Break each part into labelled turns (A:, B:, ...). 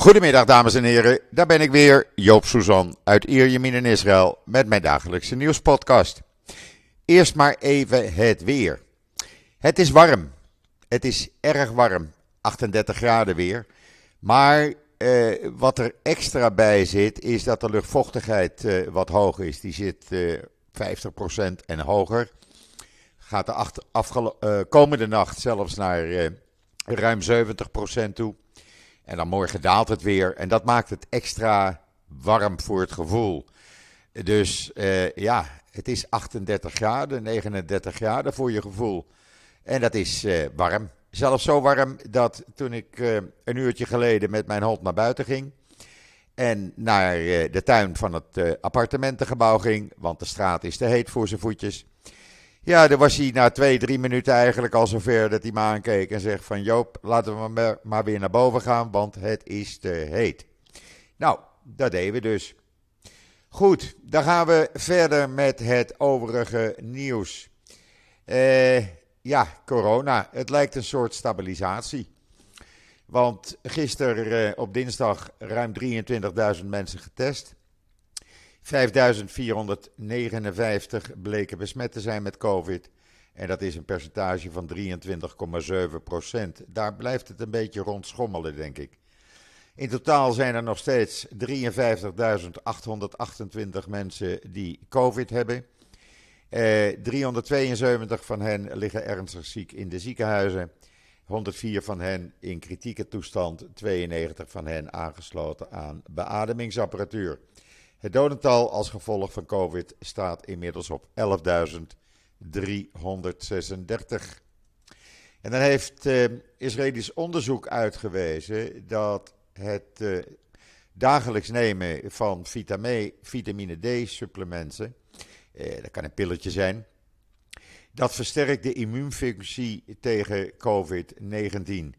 A: Goedemiddag dames en heren, daar ben ik weer, Joop Suzan uit Ierjemien in Israël met mijn dagelijkse nieuwspodcast. Eerst maar even het weer. Het is warm, het is erg warm, 38 graden weer. Maar eh, wat er extra bij zit, is dat de luchtvochtigheid eh, wat hoog is. Die zit eh, 50% en hoger. Gaat de acht, eh, komende nacht zelfs naar eh, ruim 70% toe. En dan morgen daalt het weer. En dat maakt het extra warm voor het gevoel. Dus uh, ja, het is 38 graden, 39 graden voor je gevoel. En dat is uh, warm. Zelfs zo warm dat toen ik uh, een uurtje geleden met mijn hond naar buiten ging. En naar de tuin van het appartementengebouw ging. Want de straat is te heet voor zijn voetjes. Ja, dan was hij na twee, drie minuten eigenlijk al zover dat hij me aankeek en zegt van Joop, laten we maar weer naar boven gaan, want het is te heet. Nou, dat deden we dus. Goed, dan gaan we verder met het overige nieuws. Uh, ja, corona. Het lijkt een soort stabilisatie. Want gisteren uh, op dinsdag ruim 23.000 mensen getest. 5459 bleken besmet te zijn met COVID. En dat is een percentage van 23,7 procent. Daar blijft het een beetje rond schommelen, denk ik. In totaal zijn er nog steeds 53.828 mensen die COVID hebben. Eh, 372 van hen liggen ernstig ziek in de ziekenhuizen. 104 van hen in kritieke toestand. 92 van hen aangesloten aan beademingsapparatuur. Het dodental als gevolg van COVID staat inmiddels op 11.336. En dan heeft uh, Israëlisch onderzoek uitgewezen dat het uh, dagelijks nemen van vitamine, vitamine D-supplementen, uh, dat kan een pilletje zijn, dat versterkt de immuunfunctie tegen COVID-19.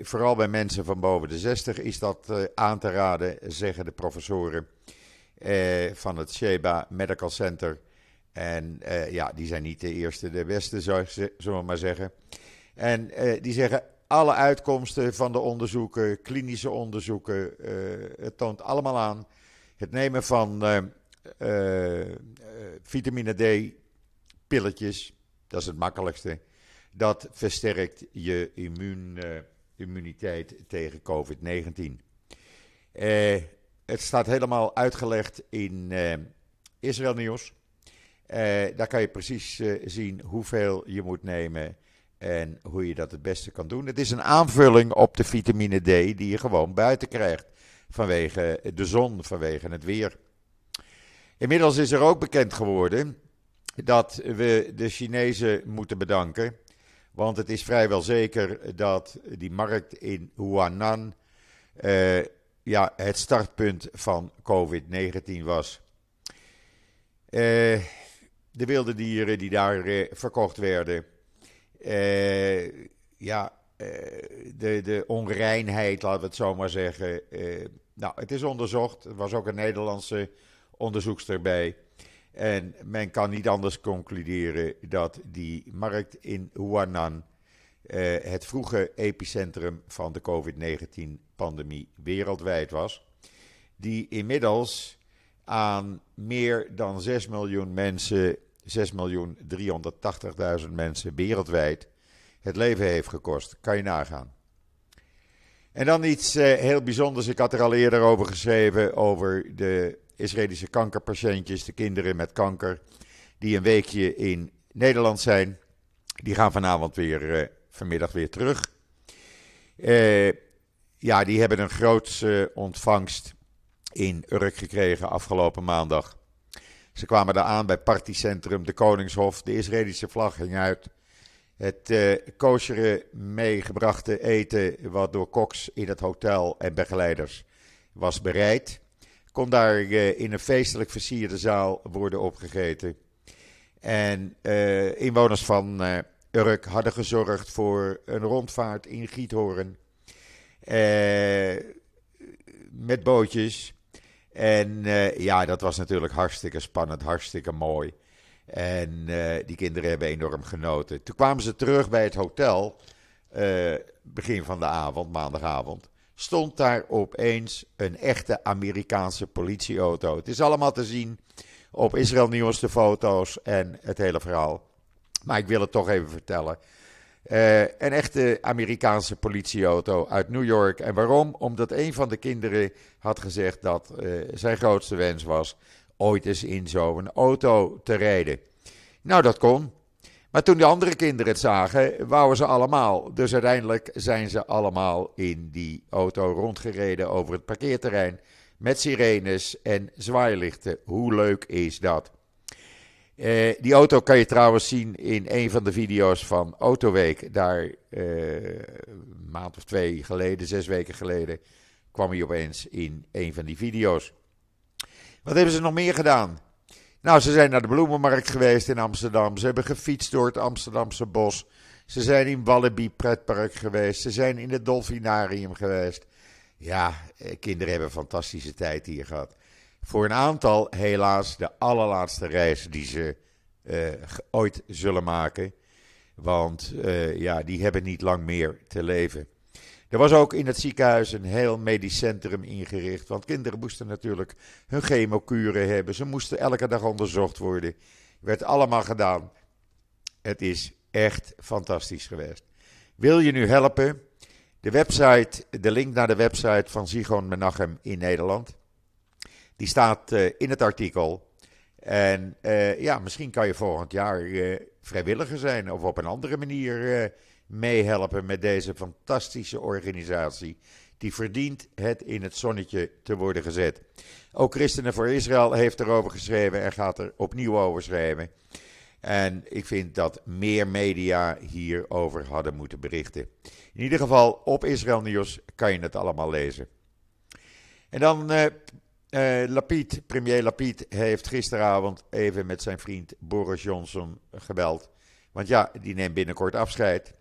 A: vooral bij mensen van boven de 60 is dat aan te raden, zeggen de professoren eh, van het Sheba Medical Center. En eh, ja, die zijn niet de eerste, de beste, zullen we maar zeggen. En eh, die zeggen alle uitkomsten van de onderzoeken, klinische onderzoeken, het toont allemaal aan. Het nemen van vitamine D pilletjes, dat is het makkelijkste. Dat versterkt je immuun, immuniteit tegen COVID-19. Eh het staat helemaal uitgelegd in uh, Israël Nieuws. Uh, daar kan je precies uh, zien hoeveel je moet nemen en hoe je dat het beste kan doen. Het is een aanvulling op de vitamine D die je gewoon buiten krijgt vanwege de zon, vanwege het weer. Inmiddels is er ook bekend geworden dat we de Chinezen moeten bedanken. Want het is vrijwel zeker dat die markt in Huanan ja, het startpunt van COVID-19 was. Uh, de wilde dieren die daar uh, verkocht werden. Uh, ja, de, de onreinheid, laten we het zo maar zeggen. nou, het is onderzocht. Er was ook een Nederlandse onderzoekster bij. En men kan niet anders concluderen dat die markt in Huanan uh, het vroege epicentrum van de COVID-19-pandemie wereldwijd was. Die inmiddels aan meer dan 6 miljoen mensen, 6.380.000 mensen wereldwijd, het leven heeft gekost. Kan je nagaan. En dan iets uh, heel bijzonders. Ik had er al eerder over geschreven. Over de Israëlische kankerpatiëntjes, de kinderen met kanker. Die een weekje in Nederland zijn. Die gaan vanavond weer uh, vanmiddag weer terug. Uh, ja, die hebben een grootse ontvangst in Urk gekregen afgelopen maandag. Ze kwamen daar aan bij partycentrum De Koningshof. De Israëlische vlag ging uit. Het uh, meegebrachte eten wat door koks in het hotel en begeleiders was bereid. Kon daar uh, in een feestelijk versierde zaal worden opgegeten. En inwoners van Urk hadden gezorgd voor een rondvaart in Giethoorn. Eh, met bootjes. En eh, ja, dat was natuurlijk hartstikke spannend, hartstikke mooi. En eh, die kinderen hebben enorm genoten. Toen kwamen ze terug bij het hotel, eh, begin van de avond, maandagavond. stond daar opeens een echte Amerikaanse politieauto. Het is allemaal te zien op Israël Nieuws, de foto's en het hele verhaal. Maar ik wil het toch even vertellen. Uh, een echte Amerikaanse politieauto uit New York. En waarom? Omdat een van de kinderen had gezegd dat uh, zijn grootste wens was ooit eens in zo'n auto te rijden. Nou, dat kon. Maar toen de andere kinderen het zagen, wouden ze allemaal. Dus uiteindelijk zijn ze allemaal in die auto rondgereden over het parkeerterrein. Met sirenes en zwaailichten. Hoe leuk is dat? Uh, die auto kan je trouwens zien in een van de video's van Autoweek. Daar uh, een maand of twee geleden, zes weken geleden, kwam hij opeens in een van die video's. Wat hebben ze nog meer gedaan? Nou, ze zijn naar de bloemenmarkt geweest in Amsterdam. Ze hebben gefietst door het Amsterdamse bos. Ze zijn in Walibi pretpark geweest. Ze zijn in het Dolfinarium geweest. Ja, eh, kinderen hebben fantastische tijd hier gehad. Voor een aantal helaas de allerlaatste reis die ze uh, ooit zullen maken. Want uh, ja, die hebben niet lang meer te leven. Er was ook in het ziekenhuis een heel medisch centrum ingericht. Want kinderen moesten natuurlijk hun chemokuren hebben. Ze moesten elke dag onderzocht worden. Werd allemaal gedaan. Het is echt fantastisch geweest. Wil je nu helpen? De website, de link naar de website van Zigon Menachem in Nederland. Die staat uh, in het artikel. En uh, ja, misschien kan je volgend jaar uh, vrijwilliger zijn of op een andere manier meehelpen met deze fantastische organisatie. Die verdient het in het zonnetje te worden gezet. Ook Christenen voor Israël heeft erover geschreven en gaat er opnieuw over schrijven. En ik vind dat meer media hierover hadden moeten berichten. In ieder geval op Israël Nieuws kan je het allemaal lezen. En dan uh, premier Lapid, heeft gisteravond even met zijn vriend Boris Johnson gebeld. Want ja, die neemt binnenkort afscheid.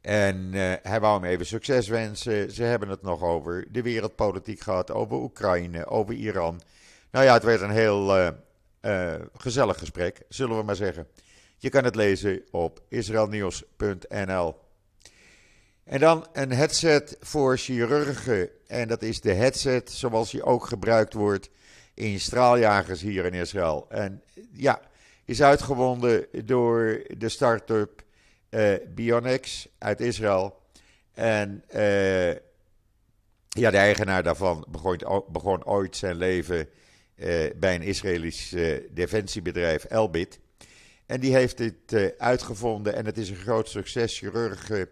A: En uh, hij wou hem even succes wensen. Ze hebben het nog over de wereldpolitiek gehad, over Oekraïne, over Iran. Nou ja, het werd een heel uh, gezellig gesprek, zullen we maar zeggen. Je kan het lezen op israelnieuws.nl. En dan een headset voor chirurgen. En dat is de headset zoals die ook gebruikt wordt in straaljagers hier in Israël. En ja, is uitgewonden door de start-up uh, Bionex uit Israël. En uh, ja, de eigenaar daarvan begon, begon ooit zijn leven uh, bij een Israëlisch defensiebedrijf, Elbit. En die heeft dit uitgevonden en het is een groot succes. Chirurgen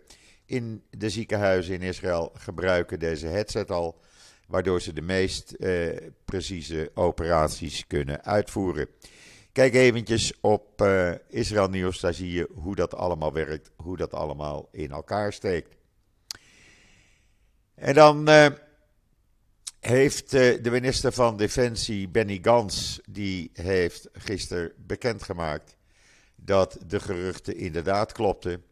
A: in de ziekenhuizen in Israël gebruiken deze headset al, waardoor ze de meest precieze operaties kunnen uitvoeren. Kijk eventjes op uh, Israël Nieuws, daar zie je hoe dat allemaal werkt, hoe dat allemaal in elkaar steekt. En dan uh, heeft uh, de minister van Defensie, Benny Gans, die heeft gisteren bekendgemaakt dat de geruchten inderdaad klopten.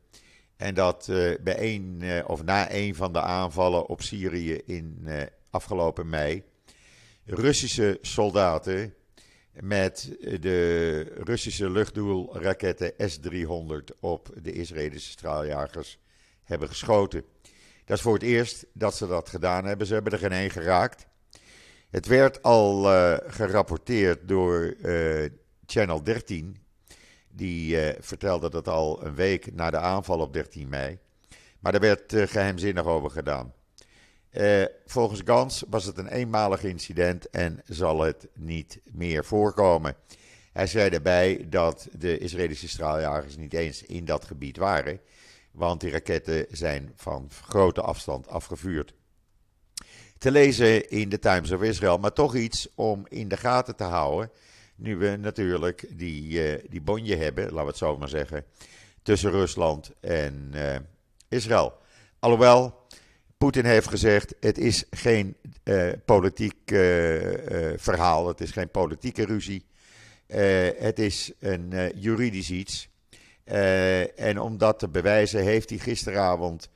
A: En dat bij een, of na een van de aanvallen op Syrië in afgelopen mei Russische soldaten met de Russische luchtdoelraketten S-300 op de Israëlische straaljagers hebben geschoten. Dat is voor het eerst dat ze dat gedaan hebben. Ze hebben er geen één geraakt. Het werd al gerapporteerd door Channel 13. Die uh, vertelde dat al een week na de aanval op 13 mei. Maar daar werd geheimzinnig over gedaan. Uh, volgens Gans was het een eenmalig incident en zal het niet meer voorkomen. Hij zei daarbij dat de Israëlische straaljagers niet eens in dat gebied waren, want die raketten zijn van grote afstand afgevuurd. Te lezen in de Times of Israel, maar toch iets om in de gaten te houden. Nu we natuurlijk die, uh, die bonje hebben, laten we het zo maar zeggen, tussen Rusland en uh, Israël. Alhoewel, Poetin heeft gezegd: het is geen uh, politiek verhaal, het is geen politieke ruzie. het is een juridisch iets. en om dat te bewijzen, heeft hij gisteravond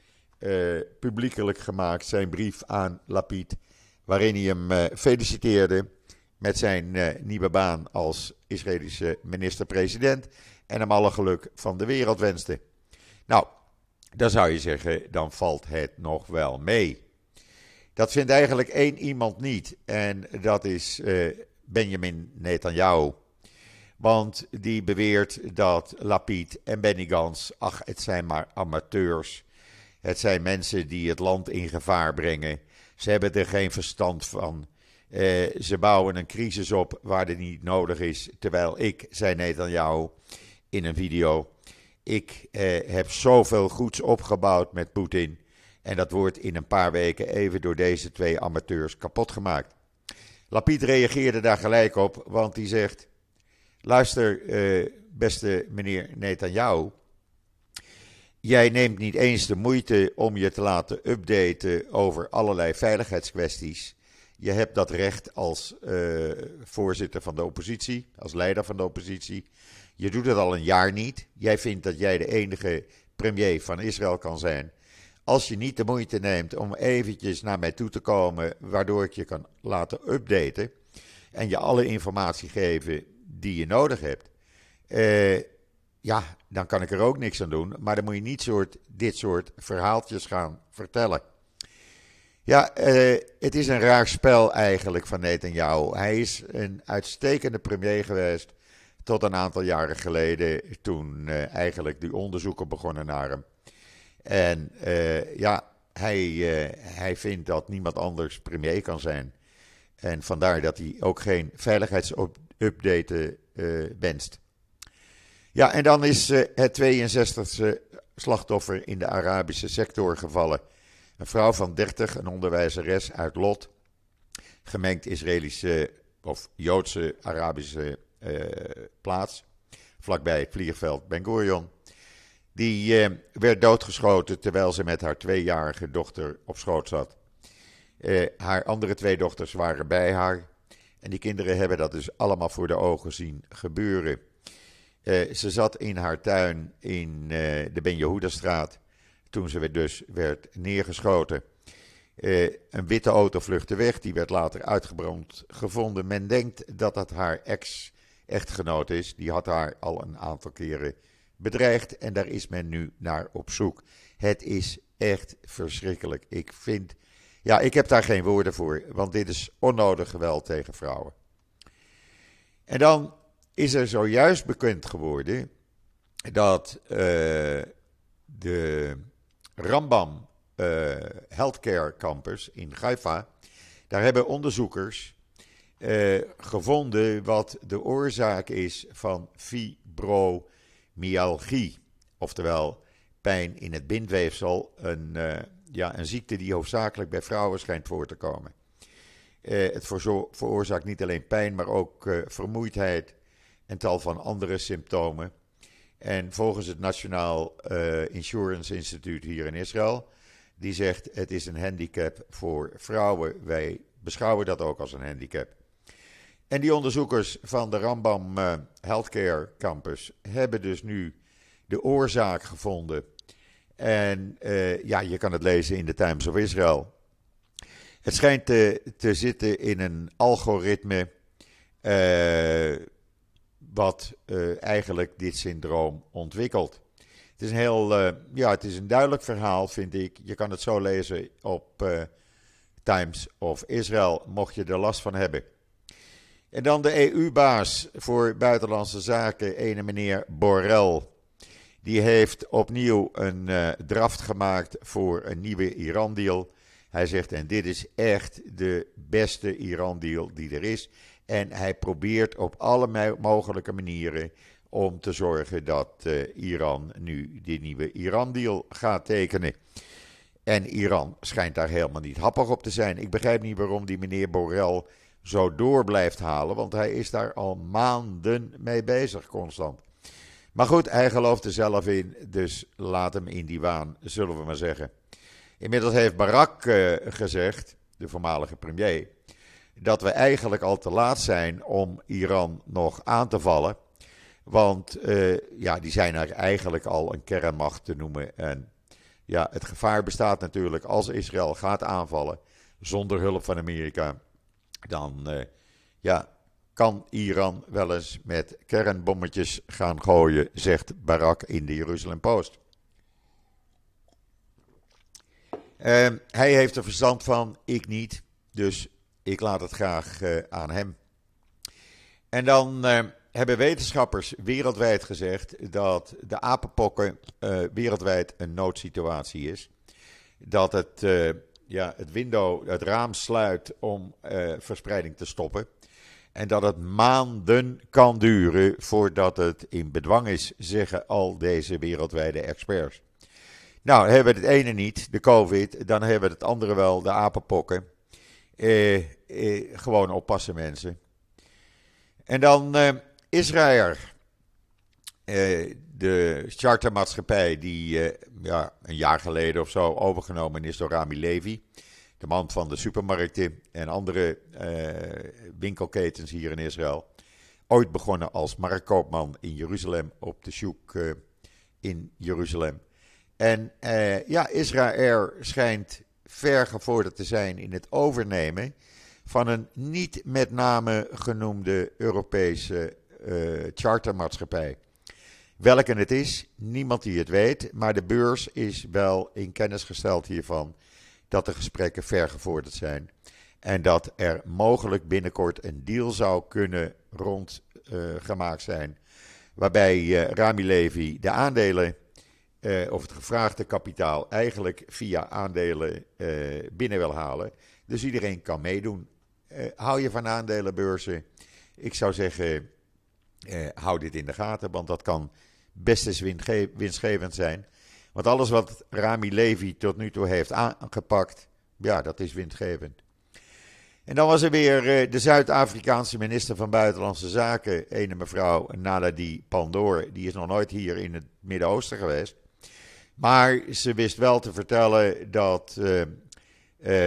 A: publiekelijk gemaakt zijn brief aan Lapid, waarin hij hem feliciteerde met zijn nieuwe baan als Israëlische minister-president en hem alle geluk van de wereld wenste. Nou, dan zou je zeggen, dan valt het nog wel mee. Dat vindt eigenlijk één iemand niet. En dat is uh, Benjamin Netanyahu. Want die beweert dat Lapid en Benny Gans, ach, het zijn maar amateurs. Het zijn mensen die het land in gevaar brengen. Ze hebben er geen verstand van. Uh, ze bouwen een crisis op waar die niet nodig is. Terwijl ik, zei Netanyahu in een video, ik uh, heb zoveel goeds opgebouwd met Poetin. En dat wordt in een paar weken even door deze twee amateurs kapot gemaakt. Lapid reageerde daar gelijk op, want hij zegt: Luister, uh, beste meneer Netanyahu. Jij neemt niet eens de moeite om je te laten updaten over allerlei veiligheidskwesties. Je hebt dat recht als uh, voorzitter van de oppositie, als leider van de oppositie. Je doet het al een jaar niet. Jij vindt dat jij de enige premier van Israël kan zijn. Als je niet de moeite neemt om eventjes naar mij toe te komen, waardoor ik je kan laten updaten en je alle informatie geven die je nodig hebt, uh, ja, dan kan ik er ook niks aan doen. Maar dan moet je niet soort, dit soort verhaaltjes gaan vertellen. Ja, uh, het is een raar spel eigenlijk van Netanyahu. Hij is een uitstekende premier geweest tot een aantal jaren geleden, toen uh, eigenlijk die onderzoeken begonnen naar hem. En uh, ja, hij, hij vindt dat niemand anders premier kan zijn. En vandaar dat hij ook geen veiligheidsupdate wenst. Ja, en dan is het 62e slachtoffer in de Arabische sector gevallen. Een vrouw van 30, een onderwijzeres uit Lot, gemengd Israëlische of Joodse Arabische uh, plaats, vlakbij het vliegveld Ben Gurion. Die uh, werd doodgeschoten terwijl ze met haar tweejarige dochter op schoot zat. Uh, haar andere twee dochters waren bij haar. En die kinderen hebben dat dus allemaal voor de ogen zien gebeuren. ze zat in haar tuin in de Ben Yehuda-straat toen ze dus werd neergeschoten. Uh, een witte auto vluchtte weg, die werd later uitgebrand gevonden. Men denkt dat dat haar ex-echtgenoot is. Die had haar al een aantal keren bedreigd en daar is men nu naar op zoek. Het is echt verschrikkelijk. Ik vind, ja, ik heb daar geen woorden voor, want dit is onnodig geweld tegen vrouwen. En dan is er zojuist bekend geworden dat uh, de Rambam uh, Healthcare Campus in Haifa. Daar hebben onderzoekers uh, gevonden wat de oorzaak is van fibromyalgie. Oftewel pijn in het bindweefsel. Een, uh, ja, een ziekte die hoofdzakelijk bij vrouwen schijnt voor te komen. het veroorzaakt niet alleen pijn, maar ook vermoeidheid en tal van andere symptomen. En volgens het Nationaal uh, Insurance Instituut hier in Israël, die zegt het is een handicap voor vrouwen. Wij beschouwen dat ook als een handicap. En die onderzoekers van de Rambam uh, Healthcare Campus hebben dus nu de oorzaak gevonden. En uh, ja, je kan het lezen in de Times of Israel. Het schijnt te, te zitten in een algoritme wat uh, eigenlijk dit syndroom ontwikkelt. Het is een heel, uh, ja, het is een duidelijk verhaal, vind ik. Je kan het zo lezen op uh, Times of Israel, mocht je er last van hebben. En dan de EU-baas voor buitenlandse zaken, ene meneer Borrell. Die heeft opnieuw een draft gemaakt voor een nieuwe Iran-deal. Hij zegt, en dit is echt de beste Iran-deal die er is. En hij probeert op alle mogelijke manieren om te zorgen dat uh, Iran nu die nieuwe Iran-deal gaat tekenen. En Iran schijnt daar helemaal niet happig op te zijn. Ik begrijp niet waarom die meneer Borrell zo door blijft halen, want hij is daar al maanden mee bezig, constant. Maar goed, hij gelooft er zelf in, dus laat hem in die waan, zullen we maar zeggen. Inmiddels heeft Barak uh, gezegd, de voormalige premier, dat we eigenlijk al te laat zijn om Iran nog aan te vallen. Want uh, ja, die zijn er eigenlijk al een kernmacht te noemen. En ja, het gevaar bestaat natuurlijk als Israël gaat aanvallen zonder hulp van Amerika. Dan uh, ja, kan Iran wel eens met kernbommetjes gaan gooien, zegt Barak in de Jeruzalem Post. Ehm, hij heeft er verstand van, ik niet. Dus ik laat het graag aan hem. En dan hebben wetenschappers wereldwijd gezegd dat de apenpokken wereldwijd een noodsituatie is. Dat het, ja, het window, het raam sluit om verspreiding te stoppen. En dat het maanden kan duren voordat het in bedwang is, zeggen al deze wereldwijde experts. Nou, hebben we het ene niet, de COVID, dan hebben we het andere wel, de apenpokken. Eh, eh, gewoon oppassen, mensen. En dan eh, Israël. Eh, de chartermaatschappij die eh, ja, een jaar geleden of zo overgenomen is door Rami Levi de man van de supermarkten en andere uh, winkelketens hier in Israël. Ooit begonnen als marktkoopman in Jeruzalem op de Sjoek in Jeruzalem. En ja, Israël schijnt ver gevorderd te zijn in het overnemen van een niet met name genoemde Europese chartermaatschappij. Welke het is, niemand die het weet, maar de beurs is wel in kennis gesteld hiervan dat de gesprekken vergevorderd zijn. En dat er mogelijk binnenkort een deal zou kunnen rondgemaakt uh, zijn. Waarbij uh, Rami Levy de aandelen uh, of het gevraagde kapitaal eigenlijk via aandelen binnen wil halen. Dus iedereen kan meedoen. hou je van aandelenbeurzen? Ik zou zeggen, hou dit in de gaten, want dat kan best eens winstgevend zijn. Want alles wat Rami Levi tot nu toe heeft aangepakt, ja, dat is windgevend. En dan was er weer eh, de Zuid-Afrikaanse minister van Buitenlandse Zaken, ene mevrouw Nadadi Pandor. Die is nog nooit hier in het Midden-Oosten geweest. Maar ze wist wel te vertellen dat uh, uh,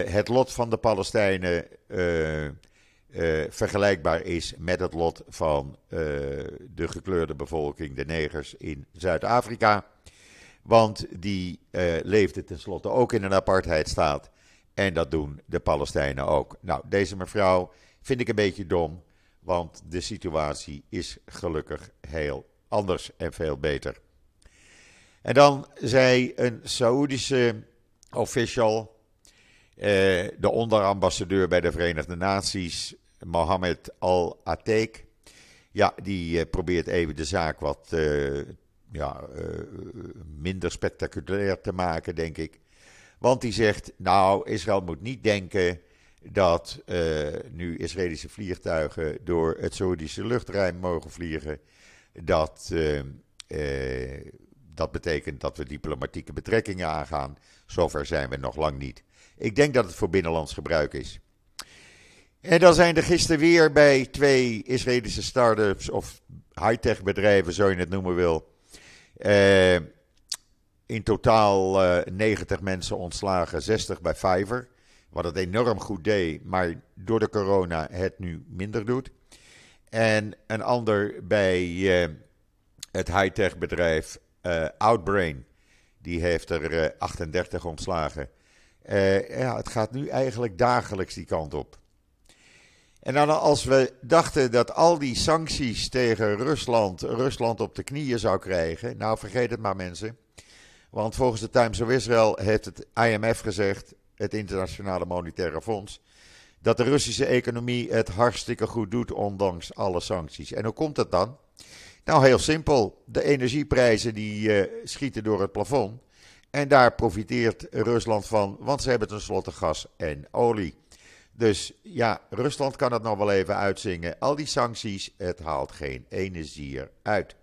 A: het lot van de Palestijnen uh, vergelijkbaar is met het lot van de gekleurde bevolking, de negers in Zuid-Afrika. Want die uh, leefde tenslotte ook in een apartheidstaat. En dat doen de Palestijnen ook. Nou, deze mevrouw vind ik een beetje dom. Want de situatie is gelukkig heel anders en veel beter. En dan zei een Saoedische official, eh, de onderambassadeur bij de Verenigde Naties, Mohammed Al-Ateek. Ja, die eh, probeert even de zaak wat uh, ja, uh, minder spectaculair te maken, denk ik. Want die zegt, nou, Israël moet niet denken dat uh, nu Israëlische vliegtuigen door het Saoedische luchtruim mogen vliegen. Dat, dat betekent dat we diplomatieke betrekkingen aangaan. Zover zijn we nog lang niet. Ik denk dat het voor binnenlands gebruik is. En dan zijn er gisteren weer bij twee Israëlische start-ups of high-tech bedrijven, zo je het noemen wil, uh, in totaal uh, eh, 90 mensen ontslagen, 60 bij Fiverr. Wat het enorm goed deed, maar door de corona het nu minder doet. En een ander bij uh, het high-tech bedrijf Outbrain. Die heeft er 38 ontslagen. ja, het gaat nu eigenlijk dagelijks die kant op. En dan als we dachten dat al die sancties tegen Rusland, Rusland op de knieën zou krijgen. Nou, vergeet het maar mensen. Want volgens de Times of Israel heeft het IMF gezegd, het Internationale Monetaire Fonds, dat de Russische economie het hartstikke goed doet, ondanks alle sancties. En hoe komt dat dan? Nou, heel simpel. De energieprijzen die uh, schieten door het plafond. En daar profiteert Rusland van, want ze hebben tenslotte gas en olie. Dus ja, Rusland kan het nog wel even uitzingen. Al die sancties, het haalt geen ene zier uit.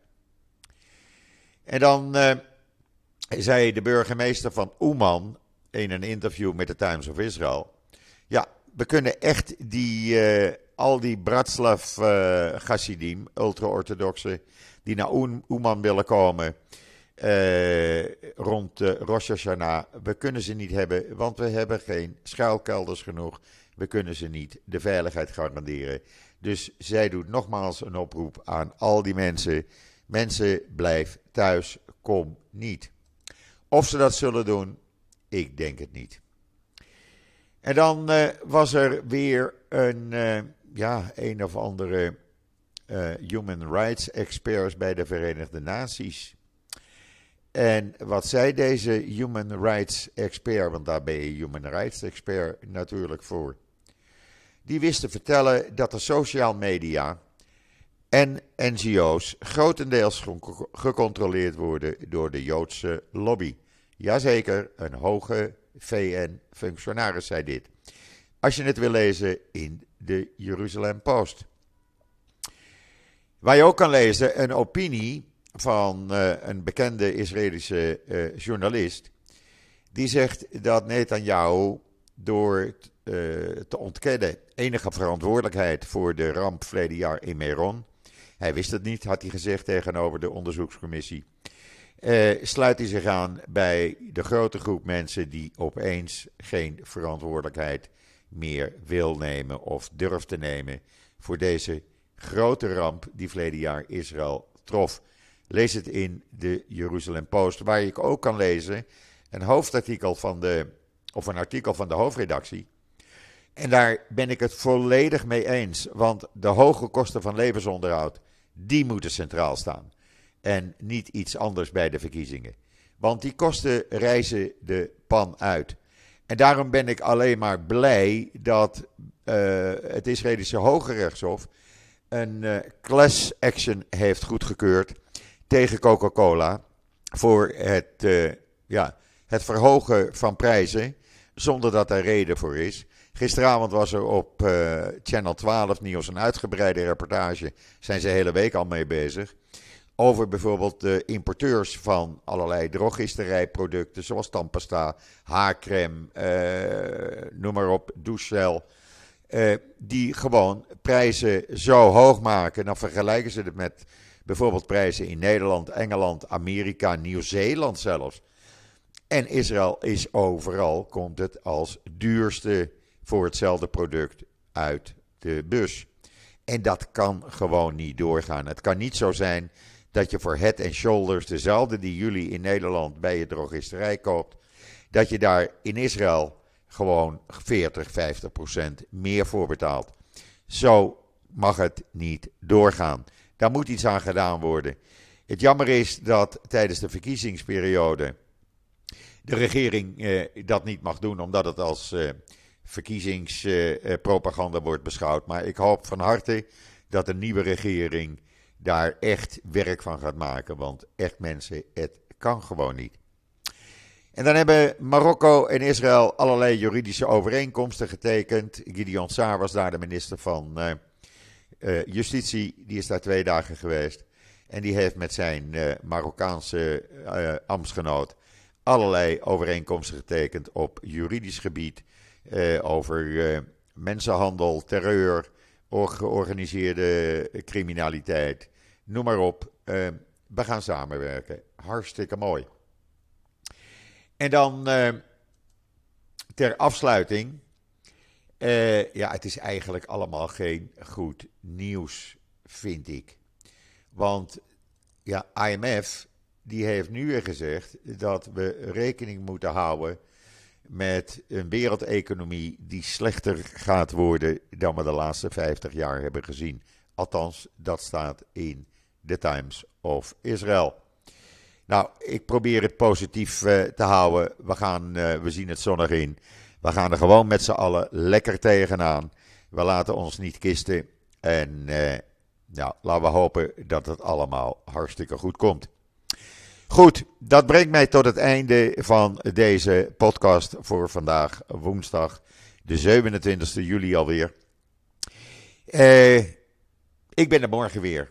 A: En dan uh, zei de burgemeester van Oeman in een interview met de Times of Israel. Ja, we kunnen echt die, uh, al die Bratslav uh, Hasidim, ultra-orthodoxen, die naar Oeman willen komen rond Rosh Hashanah, we kunnen ze niet hebben, want we hebben geen schuilkelders genoeg. We kunnen ze niet de veiligheid garanderen. Dus zij doet nogmaals een oproep aan al die mensen. Mensen, blijf thuis, kom niet. Of ze dat zullen doen, ik denk het niet. En dan uh, was er weer een, uh, ja, een of andere uh, human rights experts bij de Verenigde Naties. En wat zei deze human rights expert, want daar ben je human rights expert natuurlijk voor. Die wist te vertellen dat de social media en NGO's grotendeels gecontroleerd worden door de Joodse lobby. Jazeker, een hoge VN-functionaris zei dit. Als je het wil lezen in de Jeruzalem Post. Waar je ook kan lezen een opinie van uh, een bekende Israëlische uh, journalist. Die zegt dat Netanyahu door uh, te ontkennen enige verantwoordelijkheid voor de ramp verleden jaar in Meron. Hij wist het niet, had hij gezegd tegenover de onderzoekscommissie. sluit hij zich aan bij de grote groep mensen die opeens geen verantwoordelijkheid meer wil nemen of durft te nemen voor deze grote ramp die verleden jaar Israël trof. Lees het in de Jeruzalem Post, waar ik ook kan lezen een hoofdartikel van de, of een artikel van de hoofdredactie. En daar ben ik het volledig mee eens, want de hoge kosten van levensonderhoud, die moeten centraal staan. En niet iets anders bij de verkiezingen. Want die kosten reizen de pan uit. En daarom ben ik alleen maar blij dat uh, het Israëlische Hoge Rechtshof een uh, class action heeft goedgekeurd tegen Coca-Cola voor het, uh, ja, het verhogen van prijzen zonder dat er reden voor is. Gisteravond was er op Channel 12 nieuws een uitgebreide reportage. Zijn ze de hele week al mee bezig. Over bijvoorbeeld de importeurs van allerlei drogisterijproducten. Zoals tandpasta, haarcrème, uh, noem maar op, douchegel. Uh, die gewoon prijzen zo hoog maken. Dan vergelijken ze het met bijvoorbeeld prijzen in Nederland, Engeland, Amerika, Nieuw-Zeeland zelfs. En Israël is overal, komt het als duurste voor hetzelfde product uit de bus. En dat kan gewoon niet doorgaan. Het kan niet zo zijn dat je voor Head Shoulders, dezelfde die jullie in Nederland bij je drogisterij koopt, dat je daar in Israël gewoon 40, 50 procent meer voor betaalt. Zo mag het niet doorgaan. Daar moet iets aan gedaan worden. Het jammer is dat tijdens de verkiezingsperiode de regering eh, dat niet mag doen, omdat het als eh, verkiezingspropaganda eh, wordt beschouwd. Maar ik hoop van harte dat de nieuwe regering daar echt werk van gaat maken. Want echt mensen, het kan gewoon niet. En dan hebben Marokko en Israël allerlei juridische overeenkomsten getekend. Gideon Saar was daar de minister van uh, uh, Justitie. Die is daar twee dagen geweest. En die heeft met zijn uh, Marokkaanse ambtsgenoot allerlei overeenkomsten getekend op juridisch gebied. over mensenhandel, terreur, georganiseerde criminaliteit. Noem maar op. we gaan samenwerken. Hartstikke mooi. En dan uh, ter afsluiting. Uh, ja, het is eigenlijk allemaal geen goed nieuws, vind ik. Want ja, IMF die heeft nu weer gezegd dat we rekening moeten houden met een wereldeconomie die slechter gaat worden dan we de laatste 50 jaar hebben gezien. Althans, dat staat in The Times of Israel. Nou, ik probeer het positief uh, te houden. We, gaan, uh, we zien het zonnig in. We gaan er gewoon met z'n allen lekker tegenaan. We laten ons niet kisten. En uh, laten we hopen dat het allemaal hartstikke goed komt. Goed, dat brengt mij tot het einde van deze podcast voor vandaag, woensdag, de 27 juli alweer. ik ben er morgen weer.